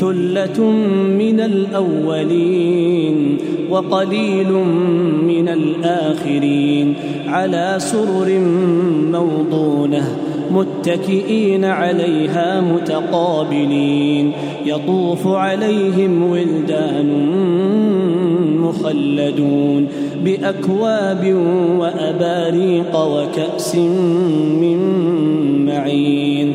ثلة من الأولين وقليل من الآخرين على سرر موضونة متكئين عليها متقابلين يطوف عليهم ولدان مخلدون بأكواب وأباريق وكأس من معين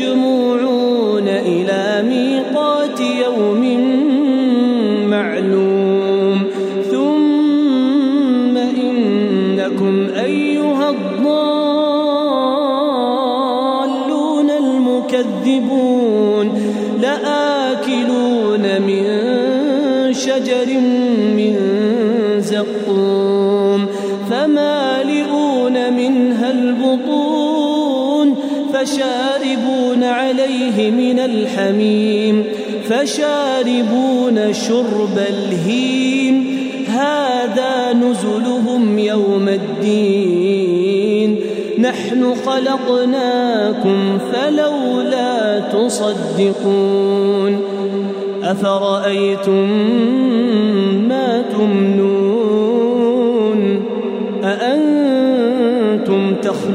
لمجموعون إلى ميقات يوم معلوم. ثم إنكم أيها الضالون المكذبون. فشاربون عليه من الحميم فشاربون شرب الهيم. هذا نزلهم يوم الدين. نحن خلقناكم فلولا تصدقون. أفرأيتم ما تمنون؟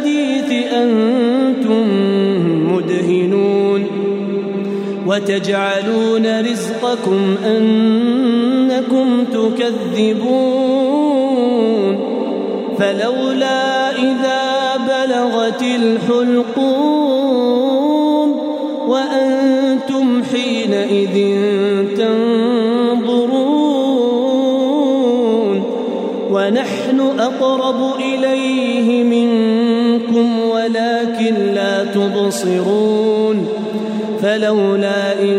الحديث أنتم مدهنون وتجعلون رزقكم أنكم تكذبون فلولا إذا بلغت الحلقوم وأنتم حينئذ تنظرون ونحن أقرب إليه منكم تبصرون فلولا إن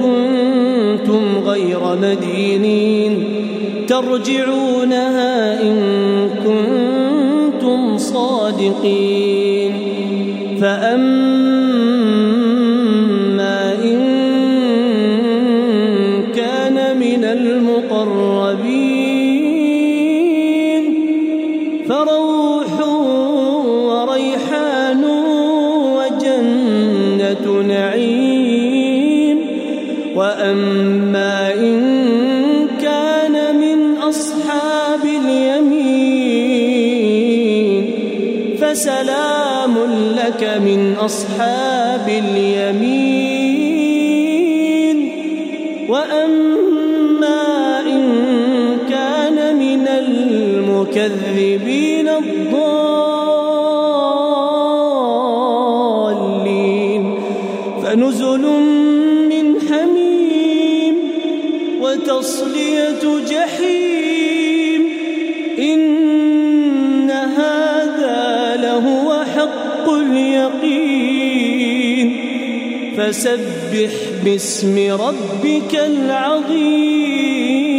كنتم غير مدينين ترجعونها إن كنتم صادقين فأما إن كان من فسلام لك من أصحاب اليمين. وأما إن كان من المكذبين الضالين حق اليقين. فسبح باسم ربك العظيم.